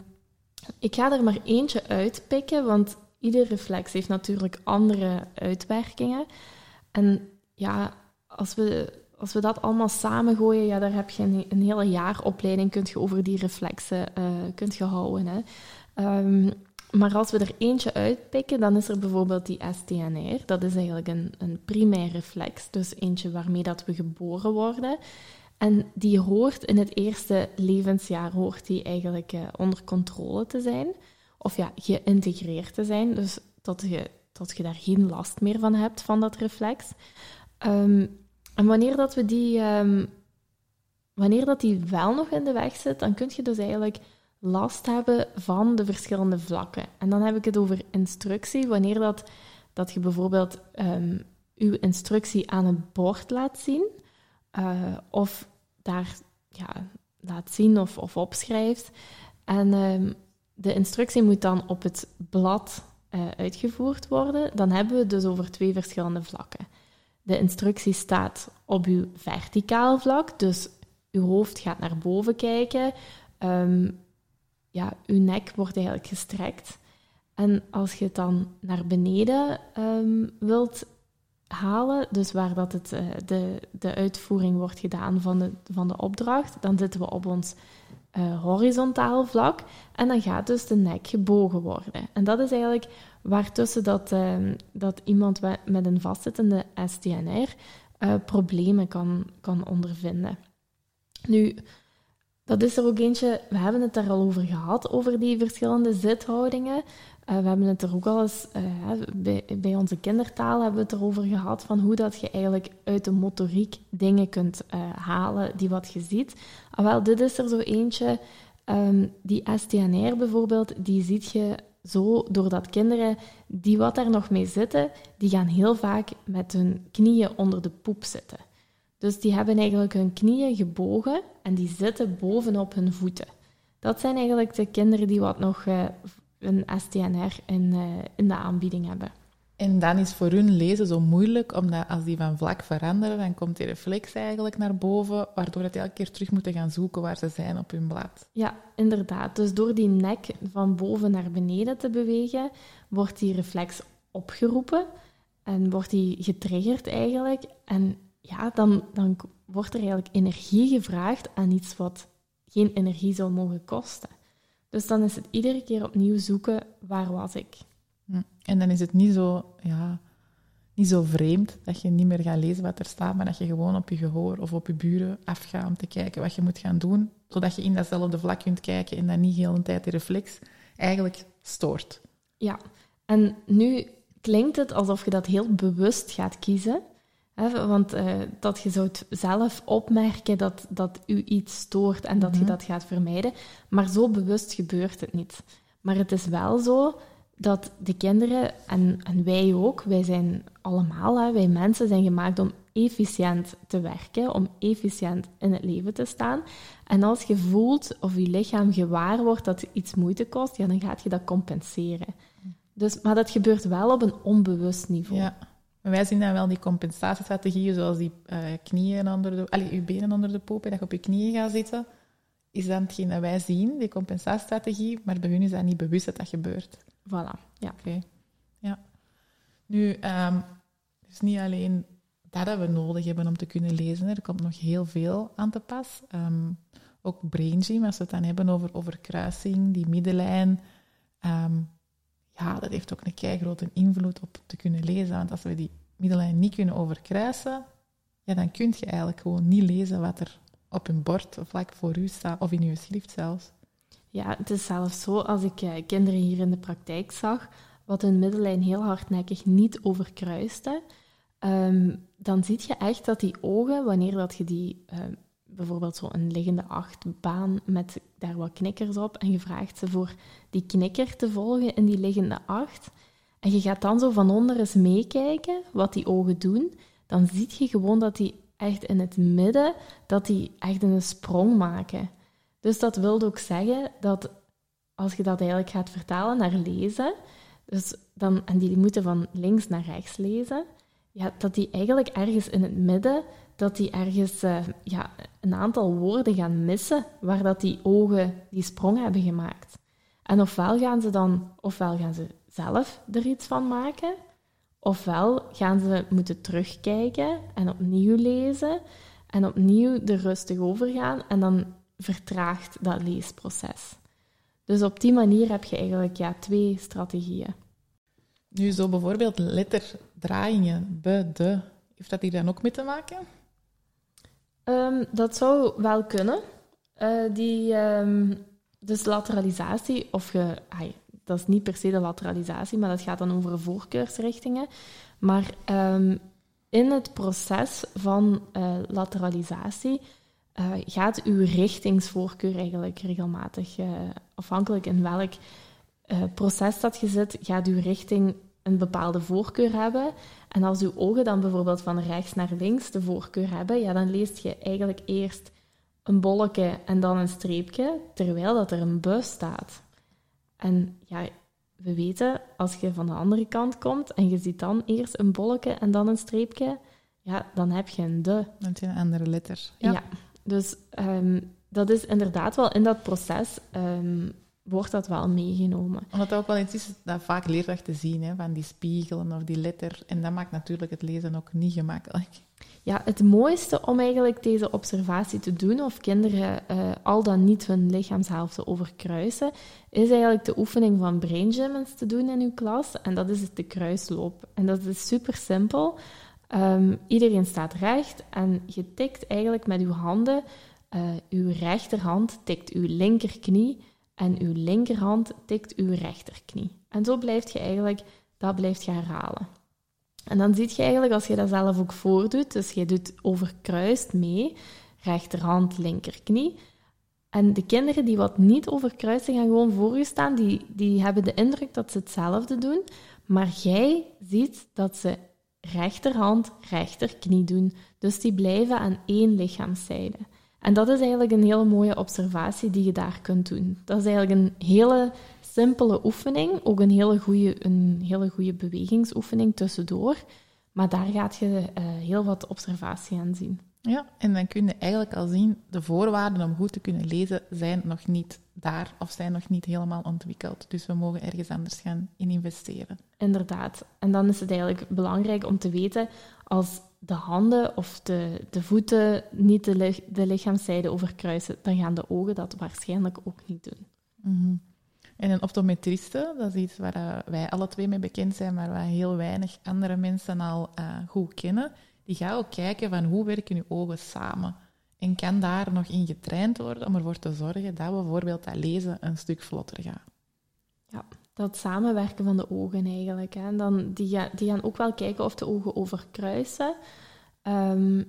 ik ga er maar eentje uitpikken, want ieder reflex heeft natuurlijk andere uitwerkingen. En ja, als we, als we dat allemaal samengooien, ja, daar heb je een, hele jaar opleiding kunt je over die reflexen eh, kunt je houden. Hè. Ehm, maar als we er eentje uitpikken, dan is er bijvoorbeeld die STNR. Dat is eigenlijk een, een primair reflex, dus eentje waarmee dat we geboren worden. En die hoort in het eerste levensjaar hoort die eigenlijk eh, onder controle te zijn. Of ja, geïntegreerd te zijn. Dus dat je, dat je daar geen last meer van hebt, van dat reflex. Ehm, en wanneer dat we die... ehm, wanneer dat die wel nog in de weg zit, dan kun je dus eigenlijk last hebben van de verschillende vlakken. En dan heb ik het over instructie. Wanneer dat, dat je bijvoorbeeld ehm je instructie aan het bord laat zien, eh, of daar ja, laat zien of, of opschrijft. En ehm, de instructie moet dan op het blad eh, uitgevoerd worden. Dan hebben we het dus over twee verschillende vlakken. De instructie staat op uw verticaal vlak, dus uw hoofd gaat naar boven kijken. Ehm, ja, uw nek wordt eigenlijk gestrekt. En als je het dan naar beneden ehm, wilt halen, dus waar dat het, eh, de, de uitvoering wordt gedaan van de, van de opdracht, dan zitten we op ons eh, horizontaal vlak en dan gaat dus de nek gebogen worden. En dat is eigenlijk waartussen dat, ehm, dat iemand met een vastzittende STNR eh, problemen kan, kan ondervinden. Nu, dat is er ook eentje, we hebben het daar al over gehad, over die verschillende zithoudingen. Eh, we hebben het er ook al eens, eh, bij, bij onze kindertaal hebben we het erover gehad, van hoe dat je eigenlijk uit de motoriek dingen kunt halen die wat je ziet. Ah, wel, dit is er zo eentje, ehm, die STNR bijvoorbeeld, die ziet je zo doordat kinderen die wat daar nog mee zitten, die gaan heel vaak met hun knieën onder de poep zitten. Dus die hebben eigenlijk hun knieën gebogen en die zitten bovenop hun voeten. Dat zijn eigenlijk de kinderen die wat nog eh, een STNR eh, in de aanbieding hebben. En dan is voor hun lezen zo moeilijk, omdat als die van vlak veranderen, dan komt die reflex eigenlijk naar boven, waardoor het elke keer terug moeten gaan zoeken waar ze zijn op hun blad. Ja, inderdaad. Dus door die nek van boven naar beneden te bewegen, wordt die reflex opgeroepen en wordt die getriggerd eigenlijk. En ja, dan, dan wordt er eigenlijk energie gevraagd aan iets wat geen energie zou mogen kosten. Dus dan is het iedere keer opnieuw zoeken, waar was ik? Hm. En dan is het niet zo, ja, niet zo vreemd dat je niet meer gaat lezen wat er staat, maar dat je gewoon op je gehoor of op je buren afgaat om te kijken wat je moet gaan doen, zodat je in datzelfde vlak kunt kijken en dat niet heel de tijd de reflex eigenlijk stoort. Ja, en nu klinkt het alsof je dat heel bewust gaat kiezen. Hè? Want uh, dat je zou zelf opmerken dat, dat u iets stoort en dat je Mhm. dat gaat vermijden. Maar zo bewust gebeurt het niet. Maar het is wel zo dat de kinderen, en, en wij ook, wij zijn allemaal, hè, wij mensen zijn gemaakt om efficiënt te werken, om efficiënt in het leven te staan. En als je voelt of je lichaam gewaar wordt dat iets moeite kost, ja, dan gaat je dat compenseren. Dus, maar dat gebeurt wel op een onbewust niveau. Ja. Maar wij zien dan wel die compensatiestrategieën, zoals die eh, knieën onder de... Allee, je benen onder de poep en dat je op je knieën gaat zitten. Is dan hetgeen dat wij zien, die compensatiestrategie, maar bij hun is dat niet bewust dat dat gebeurt. Voilà, ja. Oké. Ja. Nu, ehm dus niet alleen dat dat we nodig hebben om te kunnen lezen. Er komt nog heel veel aan te pas. Ehm, ook brain gym, als we het dan hebben over, over kruising, die middenlijn. Ehm, ja, dat heeft ook een kei grote invloed op te kunnen lezen. Want als we die middenlijn niet kunnen overkruisen, ja, dan kun je eigenlijk gewoon niet lezen wat er op een bord of vlak voor u staat, of in uw schrift zelfs. Ja, het is zelfs zo, als ik eh, kinderen hier in de praktijk zag, wat hun middenlijn heel hardnekkig niet overkruiste, ehm, dan zie je echt dat die ogen, wanneer dat je die, eh, bijvoorbeeld zo een liggende achtbaan met daar wat knikkers op, en je vraagt ze voor die knikker te volgen in die liggende acht, en je gaat dan zo van onder eens meekijken wat die ogen doen, dan zie je gewoon dat die echt in het midden, dat die echt een sprong maken. Dus dat wil ook zeggen dat als je dat eigenlijk gaat vertalen naar lezen, dus dan, en die moeten van links naar rechts lezen, ja, dat die eigenlijk ergens in het midden, dat die ergens eh, ja, een aantal woorden gaan missen, waar dat die ogen die sprong hebben gemaakt. En ofwel gaan ze dan, ofwel gaan ze zelf er iets van maken, ofwel gaan ze moeten terugkijken en opnieuw lezen en opnieuw er rustig over gaan en dan vertraagt dat leesproces. Dus op die manier heb je eigenlijk ja, twee strategieën. Nu, zo bijvoorbeeld letterdraaiingen, be, de, heeft dat hier dan ook mee te maken? Ehm, dat zou wel kunnen. Eh, die, ehm, dus lateralisatie, of je, ai, dat is niet per se de lateralisatie, maar dat gaat dan over voorkeursrichtingen. Maar ehm, in het proces van eh, lateralisatie eh, gaat uw richtingsvoorkeur eigenlijk regelmatig, eh, afhankelijk in welk proces dat je zit, gaat uw richting een bepaalde voorkeur hebben. En als uw ogen dan bijvoorbeeld van rechts naar links de voorkeur hebben, ja, dan leest je eigenlijk eerst een bolletje en dan een streepje, terwijl dat er een bus staat. En ja, we weten, als je van de andere kant komt en je ziet dan eerst een bolletje en dan een streepje, ja, dan heb je een de. Dat is een andere letter. Ja. Dus ehm, dat is inderdaad wel in dat proces ehm, wordt dat wel meegenomen. Omdat dat ook wel iets is dat vaak leerkrachten zien, hè, van die spiegelen of die letter. En dat maakt natuurlijk het lezen ook niet gemakkelijk. Ja, het mooiste om eigenlijk deze observatie te doen, of kinderen eh, al dan niet hun lichaamshelften overkruisen, is eigenlijk de oefening van brain gym eens te doen in uw klas. En dat is de kruisloop. En dat is super simpel. Ehm, iedereen staat recht en je tikt eigenlijk met uw handen, eh, uw rechterhand tikt uw linkerknie en uw linkerhand tikt uw rechterknie. En zo blijft je eigenlijk, dat blijft je herhalen. En dan zie je eigenlijk, als je dat zelf ook voordoet, dus je doet overkruist mee, rechterhand, linkerknie. En de kinderen die wat niet overkruisen, gaan gewoon voor je staan, die, die hebben de indruk dat ze hetzelfde doen, maar jij ziet dat ze rechterhand, rechterknie doen. Dus die blijven aan één lichaamszijde. En dat is eigenlijk een hele mooie observatie die je daar kunt doen. Dat is eigenlijk een hele simpele oefening, ook een hele goede, een hele goede bewegingsoefening tussendoor. Maar daar gaat je eh, heel wat observatie aan zien. Ja, en dan kun je eigenlijk al zien, de voorwaarden om goed te kunnen lezen zijn nog niet daar of zijn nog niet helemaal ontwikkeld. Dus we mogen ergens anders gaan in investeren. Inderdaad. En dan is het eigenlijk belangrijk om te weten, als de handen of de, de voeten niet de, de lichaamszijde overkruisen, dan gaan de ogen dat waarschijnlijk ook niet doen. Mhm. En een optometriste, dat is iets waar eh, wij alle twee mee bekend zijn, maar waar heel weinig andere mensen al uh, goed kennen. Die gaat ook kijken van hoe werken uw ogen samen. En kan daar nog in getraind worden om ervoor te zorgen dat bijvoorbeeld dat lezen een stuk vlotter gaat. Ja, dat samenwerken van de ogen eigenlijk. Hè. Dan, die, die gaan ook wel kijken of de ogen overkruisen. Um,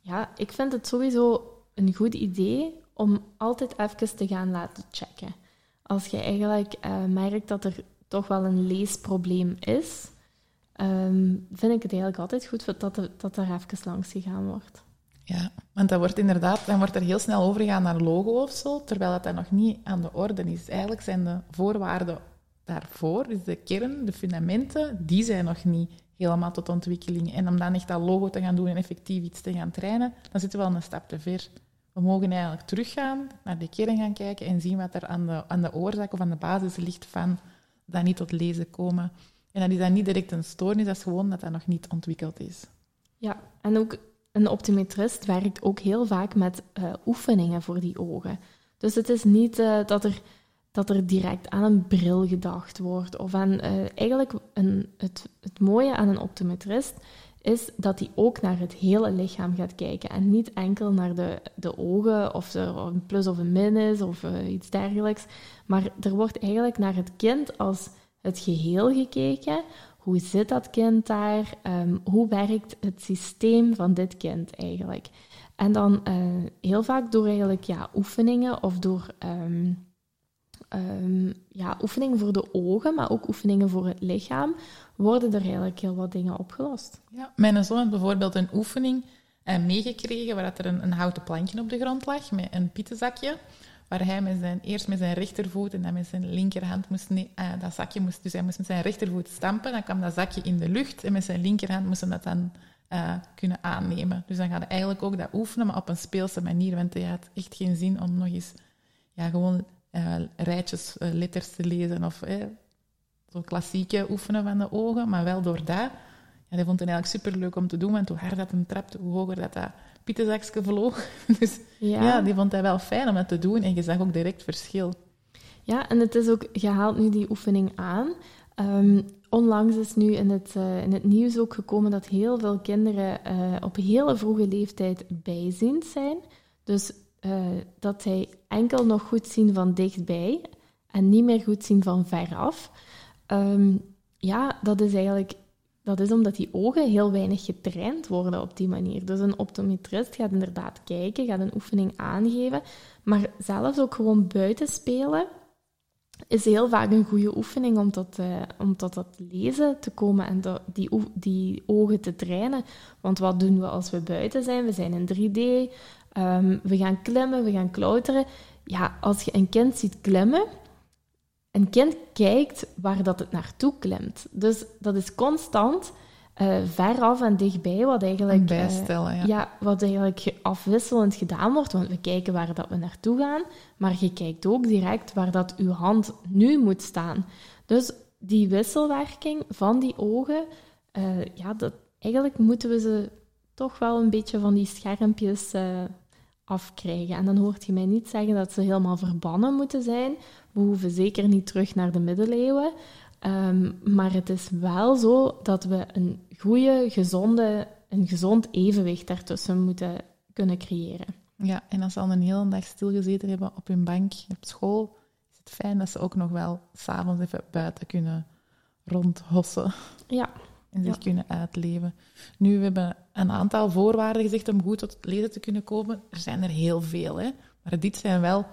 ja, ik vind het sowieso een goed idee om altijd even te gaan laten checken. Als je eigenlijk uh, merkt dat er toch wel een leesprobleem is, um, vind ik het eigenlijk altijd goed dat er, dat er even langs gegaan wordt. Ja, want dat wordt inderdaad, dan wordt er heel snel overgegaan naar logo of zo, terwijl dat, dat nog niet aan de orde is. Eigenlijk zijn de voorwaarden daarvoor, dus de kern, de fundamenten, die zijn nog niet helemaal tot ontwikkeling. En om dan echt dat logo te gaan doen en effectief iets te gaan trainen, dan zitten we wel een stap te ver. We mogen eigenlijk teruggaan, naar de kern gaan kijken en zien wat er aan de, aan de oorzaak of aan de basis ligt van dat niet tot lezen komen. En dat is dan niet direct een stoornis, dat is gewoon dat dat nog niet ontwikkeld is. Ja, en ook een optometrist werkt ook heel vaak met uh, oefeningen voor die ogen. Dus het is niet uh, dat, er, dat er direct aan een bril gedacht wordt. Of aan, uh, eigenlijk een, het, het mooie aan een optometrist is dat hij ook naar het hele lichaam gaat kijken. En niet enkel naar de, de ogen, of er een plus of een min is, of iets dergelijks. Maar er wordt eigenlijk naar het kind als het geheel gekeken. Hoe zit dat kind daar? Um, hoe werkt het systeem van dit kind eigenlijk? En dan uh, heel vaak door eigenlijk ja, oefeningen of door um, um, ja, oefeningen voor de ogen, maar ook oefeningen voor het lichaam, worden er eigenlijk heel wat dingen opgelost. Ja, mijn zoon had bijvoorbeeld een oefening uh, meegekregen waar er een, houten plankje op de grond lag met een pietenzakje waar hij met zijn, eerst met zijn rechtervoet en dan met zijn linkerhand moest, uh, dat zakje moest, dus hij moest met zijn rechtervoet stampen, dan kwam dat zakje in de lucht en met zijn linkerhand moest hij dat dan uh, kunnen aannemen. Dus dan gaat hij eigenlijk ook dat oefenen, maar op een speelse manier, want hij had echt geen zin om nog eens ja, gewoon uh, rijtjes letters te lezen of zo klassieke oefenen van de ogen, maar wel door dat. Ja, vond het eigenlijk superleuk om te doen, want hoe harder dat hem trapte, hoe hoger dat dat pietenzakje vloog. Dus ja. ja. die vond hij wel fijn om dat te doen en je zag ook direct verschil. Ja, en het is ook, je haalt nu die oefening aan. Um, onlangs is nu in het, uh, in het nieuws ook gekomen dat heel veel kinderen op hele vroege leeftijd bijziend zijn. Dus uh, dat zij enkel nog goed zien van dichtbij en niet meer goed zien van veraf. Um, ja, dat is eigenlijk dat is omdat die ogen heel weinig getraind worden op die manier. Dus een optometrist gaat inderdaad kijken, gaat een oefening aangeven, maar zelfs ook gewoon buiten spelen is heel vaak een goede oefening om tot, uh, om tot dat lezen te komen en die, die ogen te trainen. Want wat doen we als we buiten zijn? We zijn in 3D, ehm, we gaan klimmen, we gaan klauteren. Ja, als je een kind ziet klimmen, een kind kijkt waar dat het naartoe klimt. Dus dat is constant uh, veraf en dichtbij, wat eigenlijk, bijstellen, ja. ja. wat eigenlijk afwisselend gedaan wordt. Want we kijken waar dat we naartoe gaan, maar je kijkt ook direct waar dat uw hand nu moet staan. Dus die wisselwerking van die ogen, uh, ja, dat, eigenlijk moeten we ze toch wel een beetje van die schermpjes uh, afkrijgen. En dan hoort je mij niet zeggen dat ze helemaal verbannen moeten zijn. We hoeven zeker niet terug naar de middeleeuwen. Um, maar het is wel zo dat we een goede, gezonde, een gezond evenwicht daartussen moeten kunnen creëren. Ja, en als ze al een hele dag stilgezeten hebben op hun bank op school, is het fijn dat ze ook nog wel s'avonds even buiten kunnen rondhossen. Ja. En zich kunnen uitleven. Nu, we hebben een aantal voorwaarden gezegd om goed tot lezen te kunnen komen. Er zijn er heel veel, hè. Maar dit zijn wel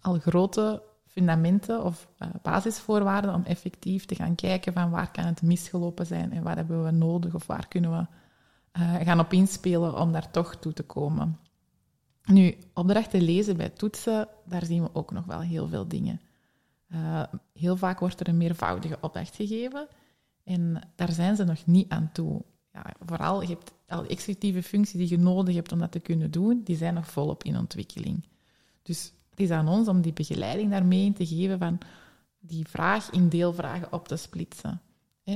al grote fundamenten of uh, basisvoorwaarden om effectief te gaan kijken van waar kan het misgelopen zijn en waar hebben we nodig of waar kunnen we uh, gaan op inspelen om daar toch toe te komen. Nu, opdrachten lezen bij toetsen, daar zien we ook nog wel heel veel dingen. Uh, heel vaak wordt er een meervoudige opdracht gegeven en daar zijn ze nog niet aan toe. Ja, vooral, je hebt al die executieve functies die je nodig hebt om dat te kunnen doen, die zijn nog volop in ontwikkeling. Dus het is aan ons om die begeleiding daarmee in te geven van die vraag in deelvragen op te splitsen.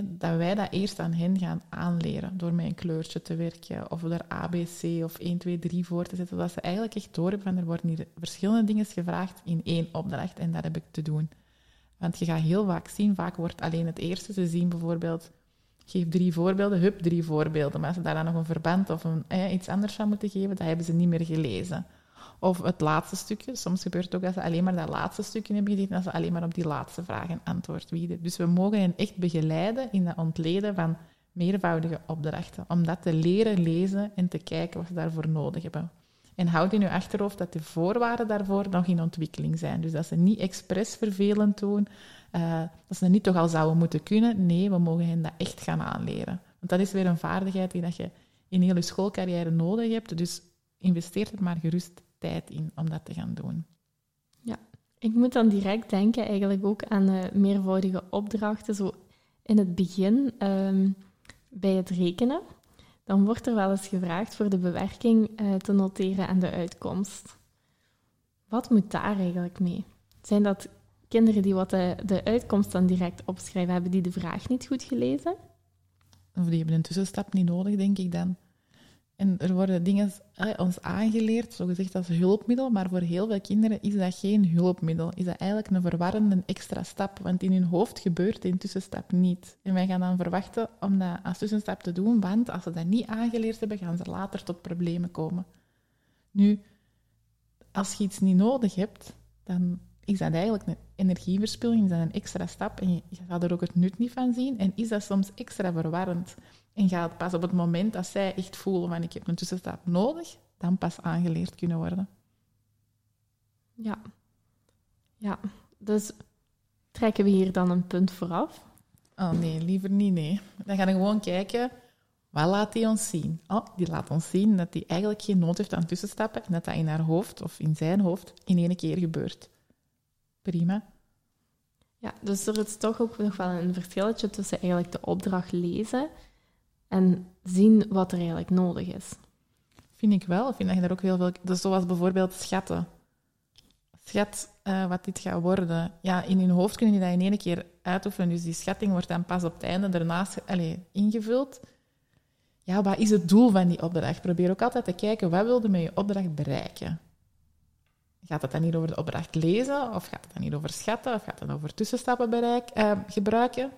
dat wij dat eerst aan hen gaan aanleren door met een kleurtje te werken of er ABC of 1, 2, 3 voor te zetten, zodat ze eigenlijk echt doorhebben van er worden hier verschillende dingen gevraagd in één opdracht en dat heb ik te doen. Want je gaat heel vaak zien, vaak wordt alleen het eerste te zien, bijvoorbeeld, geef drie voorbeelden, hup, drie voorbeelden. Maar als ze daar dan nog een verband of een, iets anders van moeten geven, dat hebben ze niet meer gelezen. Of het laatste stukje. Soms gebeurt het ook dat ze alleen maar dat laatste stukje hebben gelezen en dat ze alleen maar op die laatste vragen antwoord bieden. Dus we mogen hen echt begeleiden in het ontleden van meervoudige opdrachten. Om dat te leren lezen en te kijken wat ze daarvoor nodig hebben. En houd in je achterhoofd dat de voorwaarden daarvoor nog in ontwikkeling zijn. Dus dat ze niet expres vervelend doen, uh, dat ze het niet toch al zouden moeten kunnen. Nee, we mogen hen dat echt gaan aanleren. Want dat is weer een vaardigheid die dat je in heel je schoolcarrière nodig hebt. Dus investeer er maar gerust tijd in om dat te gaan doen. Ja, ik moet dan direct denken eigenlijk ook aan uh, meervoudige opdrachten. Zo in het begin um, bij het rekenen dan wordt er wel eens gevraagd voor de bewerking uh, te noteren aan de uitkomst. Wat moet daar eigenlijk mee? Zijn dat kinderen die wat de, de uitkomst dan direct opschrijven, hebben die de vraag niet goed gelezen? Of die hebben een tussenstap niet nodig, denk ik dan. En er worden dingen ons aangeleerd, zogezegd als hulpmiddel, maar voor heel veel kinderen is dat geen hulpmiddel. Is dat eigenlijk een verwarrende extra stap, want in hun hoofd gebeurt die tussenstap niet. En wij gaan dan verwachten om dat als tussenstap te doen, want als ze dat niet aangeleerd hebben, gaan ze later tot problemen komen. Nu, als je iets niet nodig hebt, dan is dat eigenlijk een energieverspilling, is dat een extra stap en je, je gaat er ook het nut niet van zien en is dat soms extra verwarrend. En gaat pas op het moment dat zij echt voelen van ik heb een tussenstap nodig, dan pas aangeleerd kunnen worden. Ja. Ja, dus trekken we hier dan een punt vooraf? Oh nee, liever niet, nee. Dan gaan we gewoon kijken, wat laat die ons zien? Oh, die laat ons zien dat hij eigenlijk geen nood heeft aan tussenstappen en dat dat in haar hoofd of in zijn hoofd in één keer gebeurt. Prima. Ja, dus er is toch ook nog wel een verschilletje tussen eigenlijk de opdracht lezen en zien wat er eigenlijk nodig is. Vind ik wel. Vind dat je daar ook heel veel... Dus zoals bijvoorbeeld schatten. Schat uh, wat dit gaat worden. Ja, in hun hoofd kunnen die dat in één keer uitoefenen. Dus die schatting wordt dan pas op het einde daarnaast allez, ingevuld. Ja, wat is het doel van die opdracht? Probeer ook altijd te kijken, wat wilde met je opdracht bereiken? Gaat het dan niet over de opdracht lezen? Of gaat het dan niet over schatten? Of gaat het over tussenstappen bereik, uh, gebruiken?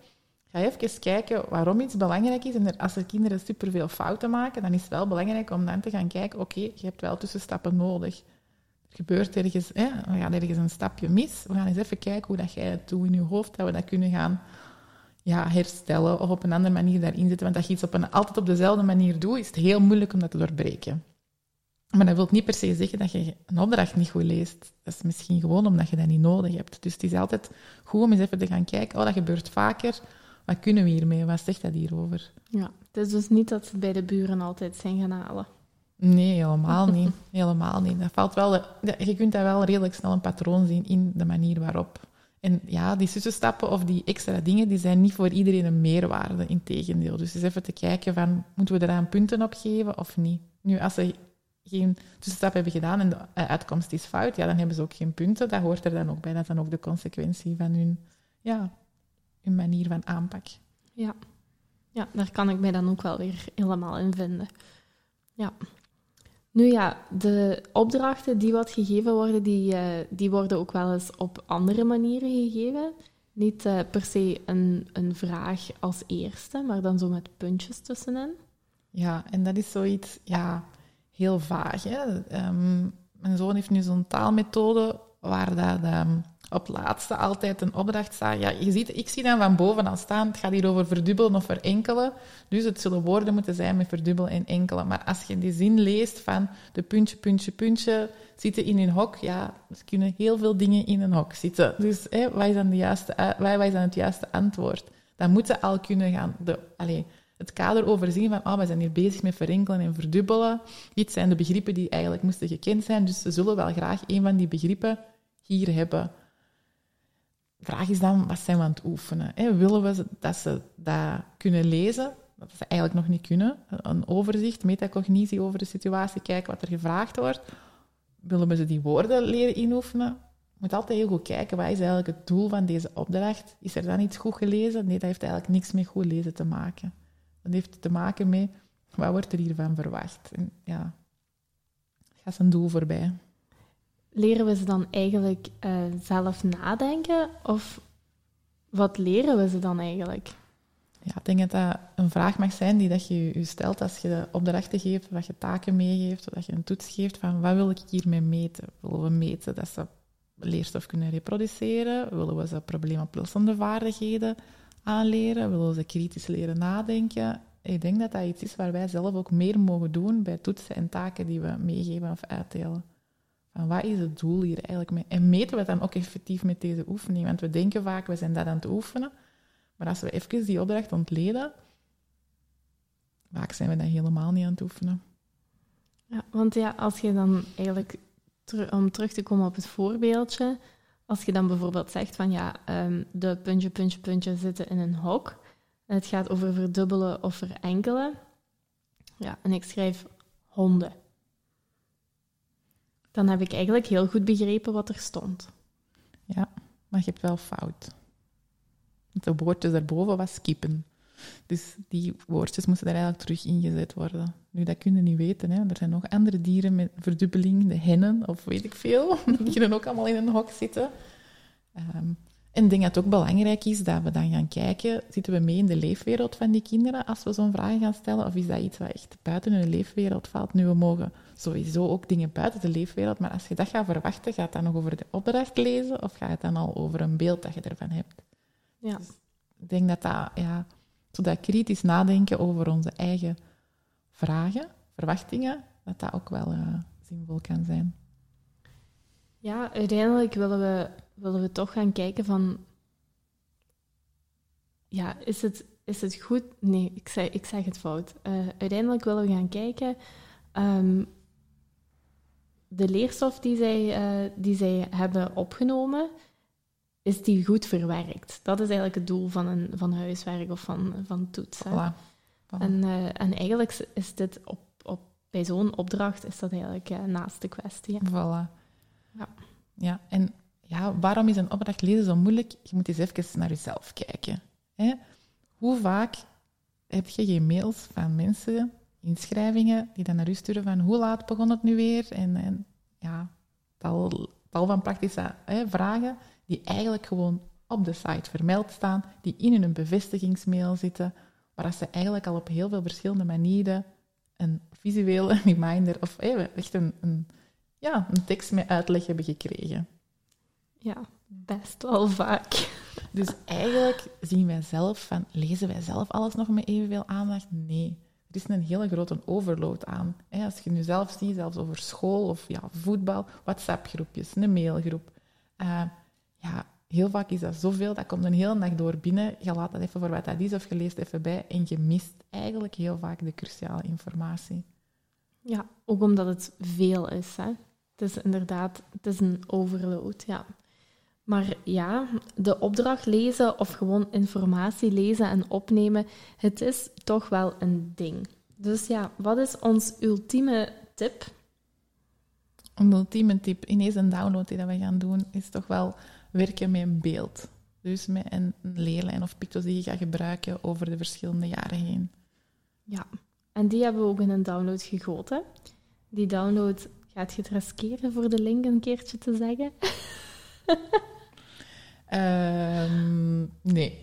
Ga even kijken waarom iets belangrijk is. En als er kinderen superveel fouten maken, dan is het wel belangrijk om dan te gaan kijken, oké, je hebt wel tussenstappen nodig. Er gebeurt ergens, hè, we gaan ergens een stapje mis. We gaan eens even kijken hoe dat jij het doet in je hoofd, dat we dat kunnen gaan ja, herstellen of op een andere manier daarin zetten. Want als je iets op een, altijd op dezelfde manier doet, is het heel moeilijk om dat te doorbreken. Maar dat wil niet per se zeggen dat je een opdracht niet goed leest. Dat is misschien gewoon omdat je dat niet nodig hebt. Dus het is altijd goed om eens even te gaan kijken. Oh, dat gebeurt vaker wat kunnen we hiermee? Wat zegt dat hierover? Ja, het is dus niet dat ze bij de buren altijd zijn gaan halen. Nee, helemaal niet. Helemaal niet. Dat valt wel, je kunt daar wel redelijk snel een patroon zien in de manier waarop. En ja, die tussenstappen of die extra dingen, die zijn niet voor iedereen een meerwaarde, integendeel. Dus eens even te kijken van, moeten we eraan punten op geven of niet? Nu, als ze geen tussenstap hebben gedaan en de uitkomst is fout, ja, dan hebben ze ook geen punten. Dat hoort er dan ook bij. Dat is dan ook de consequentie van hun ja, een manier van aanpak. Ja. ja, daar kan ik mij dan ook wel weer helemaal in vinden. Ja. Nu ja, de opdrachten die wat gegeven worden, die, uh, die worden ook wel eens op andere manieren gegeven. Niet uh, per se een, een vraag als eerste, maar dan zo met puntjes tussenin. Ja, en dat is zoiets ja, heel vaag. Hè? Um, mijn zoon heeft nu zo'n taalmethode waar dat, um, op laatste altijd een opdracht staat. Ja, je ziet, ik zie dan van boven al staan, het gaat hier over verdubbelen of verenkelen. Dus het zullen woorden moeten zijn met verdubbelen en enkelen. Maar als je die zin leest van de puntje, puntje, puntje zitten in een hok, ja, er kunnen heel veel dingen in een hok zitten. Dus hè, wat, is dan de juiste, wat is dan het juiste antwoord? Dan moeten al kunnen gaan... De, het kader overzien van, oh, we zijn hier bezig met verenkelen en verdubbelen. Dit zijn de begrippen die eigenlijk moesten gekend zijn, dus ze zullen wel graag een van die begrippen hier hebben vraag is dan, wat zijn we aan het oefenen? Hè? Willen we dat ze dat kunnen lezen, dat ze eigenlijk nog niet kunnen? Een overzicht, metacognitie over de situatie, kijken wat er gevraagd wordt. Willen we ze die woorden leren inoefenen? Je moet altijd heel goed kijken, wat is eigenlijk het doel van deze opdracht? Is er dan iets goed gelezen? Nee, dat heeft eigenlijk niks met goed lezen te maken. Dat heeft te maken met, wat wordt er hiervan verwacht? En ja, gaat zijn doel voorbij. Leren we ze dan eigenlijk uh, zelf nadenken? Of wat leren we ze dan eigenlijk? Ja, ik denk dat dat een vraag mag zijn die dat je je stelt als je opdrachten geeft, of dat je taken meegeeft, of dat je een toets geeft van wat wil ik hiermee meten? Willen we meten dat ze leerstof kunnen reproduceren? Willen we ze probleemoplossende vaardigheden aanleren? Willen we ze kritisch leren nadenken? Ik denk dat dat iets is waar wij zelf ook meer mogen doen bij toetsen en taken die we meegeven of uitdelen. Van wat is het doel hier eigenlijk mee? En meten we dan ook effectief met deze oefening? Want we denken vaak, we zijn dat aan het oefenen. Maar als we even die opdracht ontleden, vaak zijn we dat helemaal niet aan het oefenen. Ja, want ja, als je dan eigenlijk, om terug te komen op het voorbeeldje, als je dan bijvoorbeeld zegt van ja, um, de puntje, puntje, puntje zitten in een hok, en het gaat over verdubbelen of verenkelen, ja, en ik schrijf honden dan heb ik eigenlijk heel goed begrepen wat er stond. Ja, maar je hebt wel fout. De woordjes daarboven was kippen. Dus die woordjes moesten daar eigenlijk terug ingezet worden. Nu, dat kun je niet weten. Hè. Er zijn nog andere dieren met verdubbeling, de hennen of weet ik veel. Die kunnen ook allemaal in een hok zitten. Um, en ik denk dat het ook belangrijk is dat we dan gaan kijken, zitten we mee in de leefwereld van die kinderen als we zo'n vraag gaan stellen? Of is dat iets wat echt buiten hun leefwereld valt? Nu, we mogen sowieso ook dingen buiten de leefwereld, maar als je dat gaat verwachten, gaat het dan nog over de opdracht lezen of gaat het dan al over een beeld dat je ervan hebt? Ja. Dus ik denk dat dat, ja, zodat kritisch nadenken over onze eigen vragen, verwachtingen, dat dat ook wel uh, zinvol kan zijn. Ja, uiteindelijk willen we willen we toch gaan kijken van... Ja, is het, is het goed? Nee, ik zeg, ik zeg het fout. Uh, uiteindelijk willen we gaan kijken... Um, de leerstof die zij, uh, die zij hebben opgenomen, is die goed verwerkt? Dat is eigenlijk het doel van een van huiswerk of van, van toets. Voilà. Voilà. En, uh, en eigenlijk is dit op, op, bij zo'n opdracht is dat eigenlijk uh, naast de kwestie. Voilà. Ja. ja, en ja, waarom is een opdracht lezen zo moeilijk? Je moet eens even naar jezelf kijken. Hè? Hoe vaak heb je geen mails van mensen, inschrijvingen, die dan naar u sturen van hoe laat begon het nu weer? En, en ja, tal, tal van praktische hè, vragen die eigenlijk gewoon op de site vermeld staan, die in hun bevestigingsmail zitten, waar ze eigenlijk al op heel veel verschillende manieren een visuele reminder of echt een, een, ja, een tekst met uitleg hebben gekregen. Ja, best wel vaak. Dus eigenlijk zien wij zelf van, lezen wij zelf alles nog met evenveel aandacht? Nee. Er is een hele grote overload aan. Als je nu zelf ziet, zelfs over school of ja, voetbal, WhatsApp-groepjes, een mailgroep. Uh, ja, heel vaak is dat zoveel, dat komt een hele dag door binnen. Je laat dat even voor wat dat is of je leest even bij en je mist eigenlijk heel vaak de cruciale informatie. Ja, ook omdat het veel is. Hè? Het is inderdaad het is een overload, ja. Maar ja, de opdracht lezen of gewoon informatie lezen en opnemen, het is toch wel een ding. Dus ja, wat is ons ultieme tip? Een ultieme tip, ineens een download die we gaan doen, is toch wel werken met een beeld. Dus met een leerlijn of picto's die je gaat gebruiken over de verschillende jaren heen. Ja, en die hebben we ook in een download gegoten. Die download gaat je het riskeren voor de link een keertje te zeggen? Um, nee.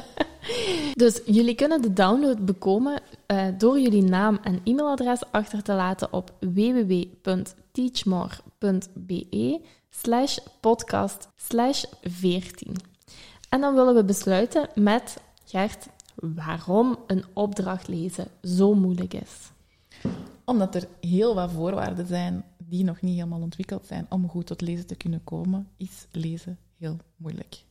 dus jullie kunnen de download bekomen uh, door jullie naam en e-mailadres achter te laten op www.teachmore.be slash podcast slash 14. En dan willen we besluiten met Gert waarom een opdracht lezen zo moeilijk is. Omdat er heel wat voorwaarden zijn die nog niet helemaal ontwikkeld zijn om goed tot lezen te kunnen komen, is lezen heel moeilijk.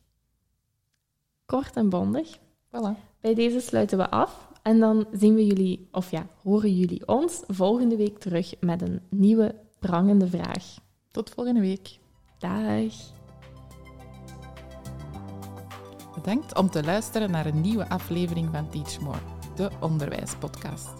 Kort en bondig. Voilà. Bij deze sluiten we af en dan zien we jullie, of ja, horen jullie ons volgende week terug met een nieuwe prangende vraag. Tot volgende week. Dag. Bedankt om te luisteren naar een nieuwe aflevering van Teach More, de onderwijspodcast.